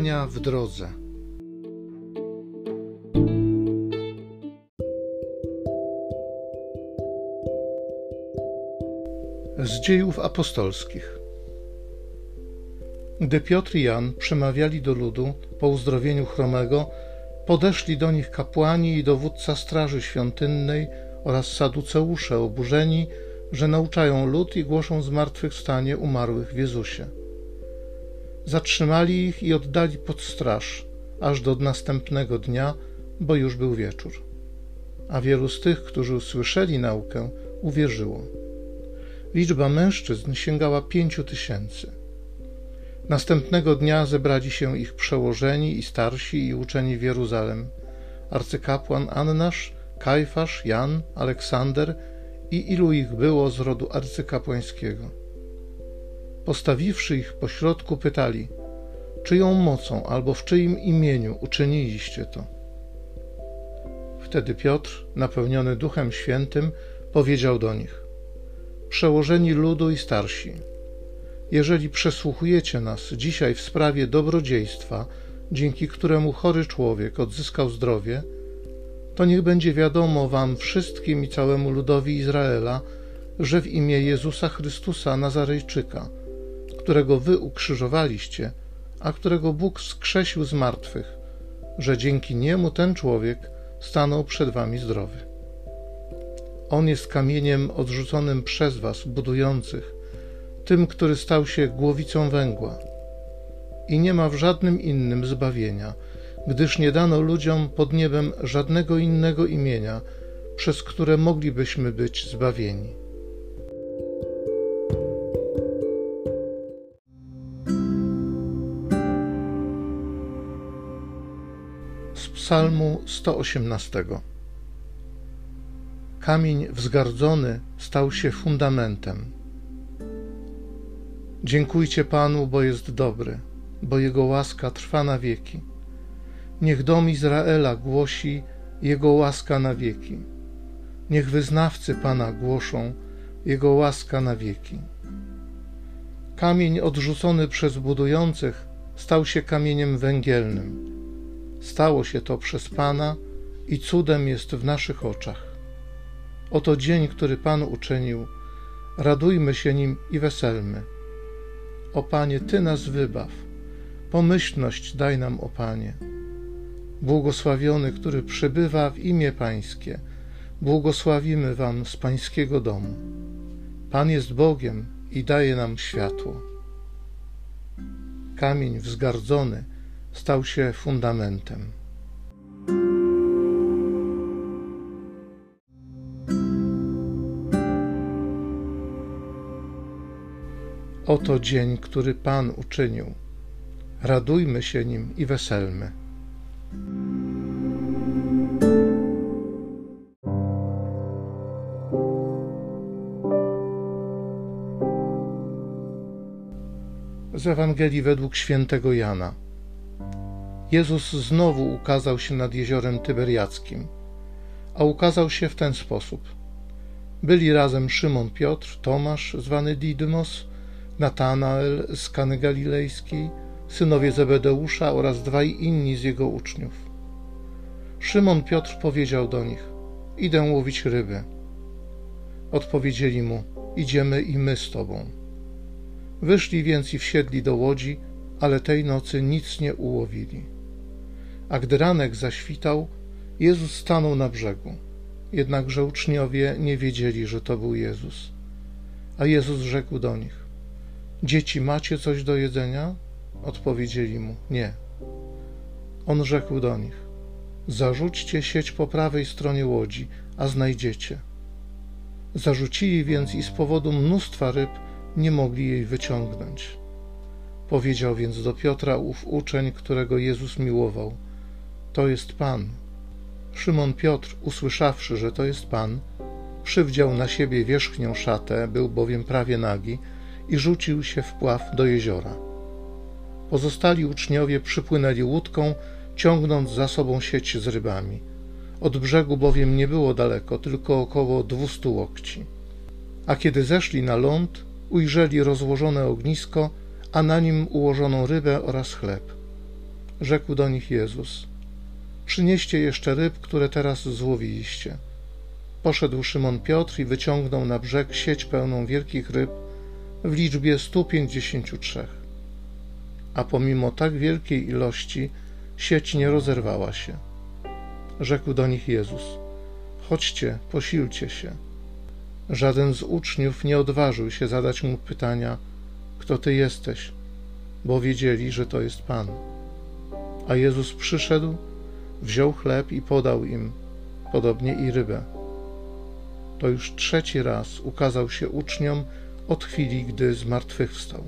Spotkania w drodze. Z dziejów apostolskich. Gdy Piotr i Jan przemawiali do ludu po uzdrowieniu chromego, podeszli do nich kapłani i dowódca straży świątynnej oraz saduceusze oburzeni, że nauczają lud i głoszą zmartwychwstanie umarłych w Jezusie. Zatrzymali ich i oddali pod straż, aż do następnego dnia, bo już był wieczór. A wielu z tych, którzy usłyszeli naukę, uwierzyło. Liczba mężczyzn sięgała pięciu tysięcy. Następnego dnia zebrali się ich przełożeni i starsi i uczeni w Jeruzalem, arcykapłan Annasz, Kajfasz, Jan, Aleksander i ilu ich było z rodu arcykapłańskiego. Postawiwszy ich pośrodku, pytali, czyją mocą albo w czyim imieniu uczyniliście to? Wtedy Piotr, napełniony Duchem Świętym, powiedział do nich: Przełożeni ludu i starsi, jeżeli przesłuchujecie nas dzisiaj w sprawie dobrodziejstwa, dzięki któremu chory człowiek odzyskał zdrowie, to niech będzie wiadomo wam wszystkim i całemu ludowi Izraela, że w imię Jezusa Chrystusa Nazarejczyka, którego wy ukrzyżowaliście, a którego Bóg wskrzesił z martwych, że dzięki niemu ten człowiek stanął przed wami zdrowy. On jest kamieniem odrzuconym przez was, budujących, tym, który stał się głowicą węgła. I nie ma w żadnym innym zbawienia, gdyż nie dano ludziom pod niebem żadnego innego imienia, przez które moglibyśmy być zbawieni. Psalmu 118 Kamień wzgardzony stał się fundamentem. Dziękujcie Panu, bo jest dobry, bo Jego łaska trwa na wieki. Niech dom Izraela głosi Jego łaska na wieki. Niech wyznawcy Pana głoszą Jego łaska na wieki. Kamień odrzucony przez budujących stał się kamieniem węgielnym. Stało się to przez Pana i cudem jest w naszych oczach. Oto dzień, który Pan uczynił. Radujmy się nim i weselmy. O Panie, Ty nas wybaw. Pomyślność daj nam, o Panie. Błogosławiony, który przybywa w imię Pańskie, błogosławimy Wam z Pańskiego domu. Pan jest Bogiem i daje nam światło. Kamień wzgardzony stał się fundamentem. Oto dzień, który Pan uczynił. Radujmy się nim i weselmy. Z Ewangelii według świętego Jana. Jezus znowu ukazał się nad jeziorem Tyberiackim, a ukazał się w ten sposób. Byli razem Szymon Piotr, Tomasz, zwany Didymos, Natanael z Kany Galilejskiej, synowie Zebedeusza oraz dwaj inni z jego uczniów. Szymon Piotr powiedział do nich: Idę łowić ryby. Odpowiedzieli mu: Idziemy i my z tobą. Wyszli więc i wsiedli do łodzi, ale tej nocy nic nie ułowili. A gdy ranek zaświtał, Jezus stanął na brzegu. Jednakże uczniowie nie wiedzieli, że to był Jezus. A Jezus rzekł do nich: Dzieci, macie coś do jedzenia? Odpowiedzieli mu: Nie. On rzekł do nich: Zarzućcie sieć po prawej stronie łodzi, a znajdziecie. Zarzucili więc i z powodu mnóstwa ryb nie mogli jej wyciągnąć. Powiedział więc do Piotra ów uczeń, którego Jezus miłował: To jest Pan. Szymon Piotr, usłyszawszy, że to jest Pan, przywdział na siebie wierzchnią szatę, był bowiem prawie nagi i rzucił się w pław do jeziora. Pozostali uczniowie przypłynęli łódką, ciągnąc za sobą sieć z rybami. Od brzegu bowiem nie było daleko, tylko około dwustu łokci. A kiedy zeszli na ląd, ujrzeli rozłożone ognisko, a na nim ułożoną rybę oraz chleb. Rzekł do nich Jezus: Przynieście jeszcze ryb, które teraz złowiliście. Poszedł Szymon Piotr i wyciągnął na brzeg sieć pełną wielkich ryb w liczbie stu pięćdziesięciu trzech. A pomimo tak wielkiej ilości sieć nie rozerwała się. Rzekł do nich Jezus: Chodźcie, posilcie się. Żaden z uczniów nie odważył się zadać mu pytania: Kto ty jesteś? Bo wiedzieli, że to jest Pan. A Jezus przyszedł, wziął chleb i podał im, podobnie i rybę. To już trzeci raz ukazał się uczniom od chwili, gdy zmartwychwstał.